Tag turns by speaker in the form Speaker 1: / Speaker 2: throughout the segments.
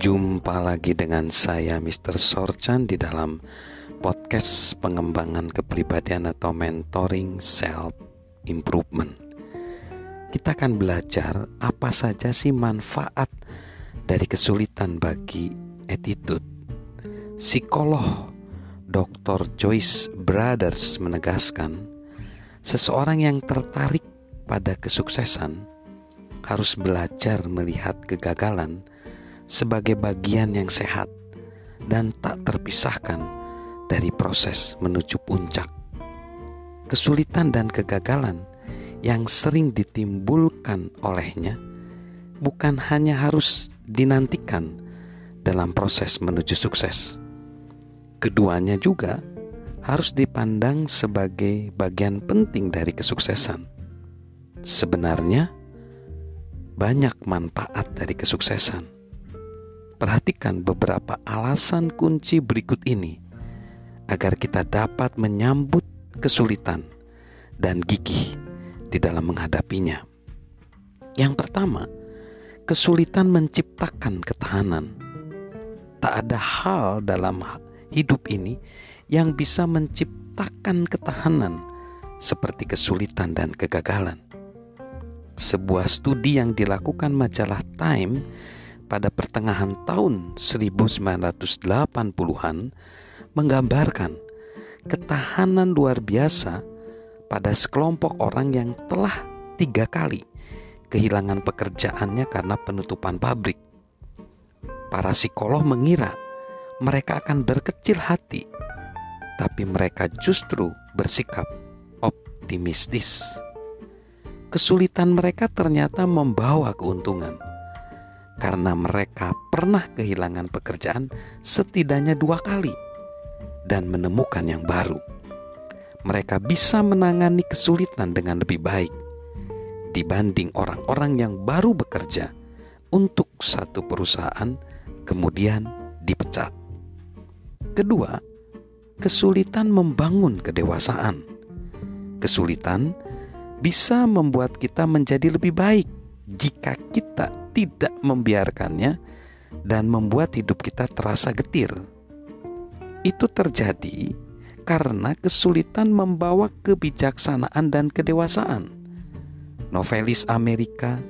Speaker 1: Jumpa lagi dengan saya Mr. Sorchan di dalam podcast pengembangan kepribadian atau mentoring self improvement. Kita akan belajar apa saja sih manfaat dari kesulitan bagi attitude. Psikolog Dr. Joyce Brothers menegaskan, seseorang yang tertarik pada kesuksesan harus belajar melihat kegagalan sebagai bagian yang sehat dan tak terpisahkan dari proses menuju puncak. Kesulitan dan kegagalan yang sering ditimbulkan olehnya bukan hanya harus dinantikan dalam proses menuju sukses. Keduanya juga harus dipandang sebagai bagian penting dari kesuksesan. Sebenarnya, banyak manfaat dari kesuksesan Perhatikan beberapa alasan kunci berikut ini agar kita dapat menyambut kesulitan dan gigih di dalam menghadapinya. Yang pertama, kesulitan menciptakan ketahanan. Tak ada hal dalam hidup ini yang bisa menciptakan ketahanan seperti kesulitan dan kegagalan. Sebuah studi yang dilakukan majalah Time pada pertengahan tahun 1980-an menggambarkan ketahanan luar biasa pada sekelompok orang yang telah tiga kali kehilangan pekerjaannya karena penutupan pabrik. Para psikolog mengira mereka akan berkecil hati, tapi mereka justru bersikap optimistis. Kesulitan mereka ternyata membawa keuntungan karena mereka pernah kehilangan pekerjaan setidaknya dua kali dan menemukan yang baru. Mereka bisa menangani kesulitan dengan lebih baik dibanding orang-orang yang baru bekerja untuk satu perusahaan kemudian dipecat. Kedua, kesulitan membangun kedewasaan. Kesulitan bisa membuat kita menjadi lebih baik jika kita tidak membiarkannya dan membuat hidup kita terasa getir. Itu terjadi karena kesulitan membawa kebijaksanaan dan kedewasaan. Novelis Amerika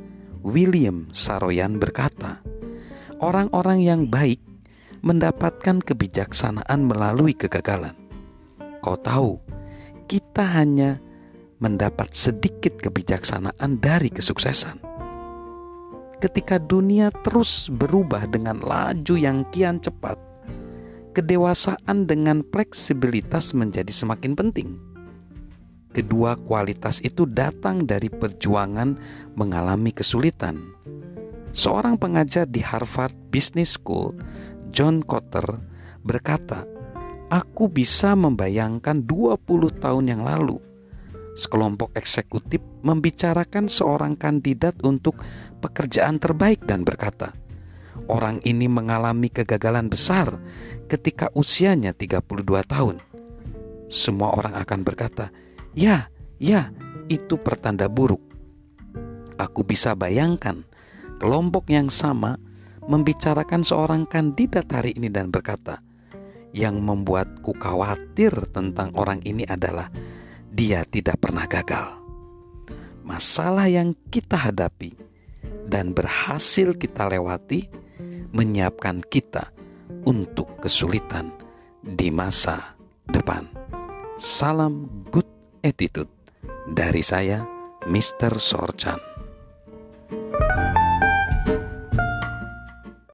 Speaker 1: William Saroyan berkata, "Orang-orang yang baik mendapatkan kebijaksanaan melalui kegagalan. Kau tahu, kita hanya mendapat sedikit kebijaksanaan dari kesuksesan ketika dunia terus berubah dengan laju yang kian cepat, kedewasaan dengan fleksibilitas menjadi semakin penting. Kedua kualitas itu datang dari perjuangan mengalami kesulitan. Seorang pengajar di Harvard Business School, John Kotter, berkata, "Aku bisa membayangkan 20 tahun yang lalu sekelompok eksekutif membicarakan seorang kandidat untuk pekerjaan terbaik dan berkata, Orang ini mengalami kegagalan besar ketika usianya 32 tahun. Semua orang akan berkata, "Ya, ya, itu pertanda buruk." Aku bisa bayangkan kelompok yang sama membicarakan seorang kandidat hari ini dan berkata, "Yang membuatku khawatir tentang orang ini adalah dia tidak pernah gagal." Masalah yang kita hadapi dan berhasil kita lewati menyiapkan kita untuk kesulitan di masa depan. Salam good attitude dari saya, Mr. Sorchan.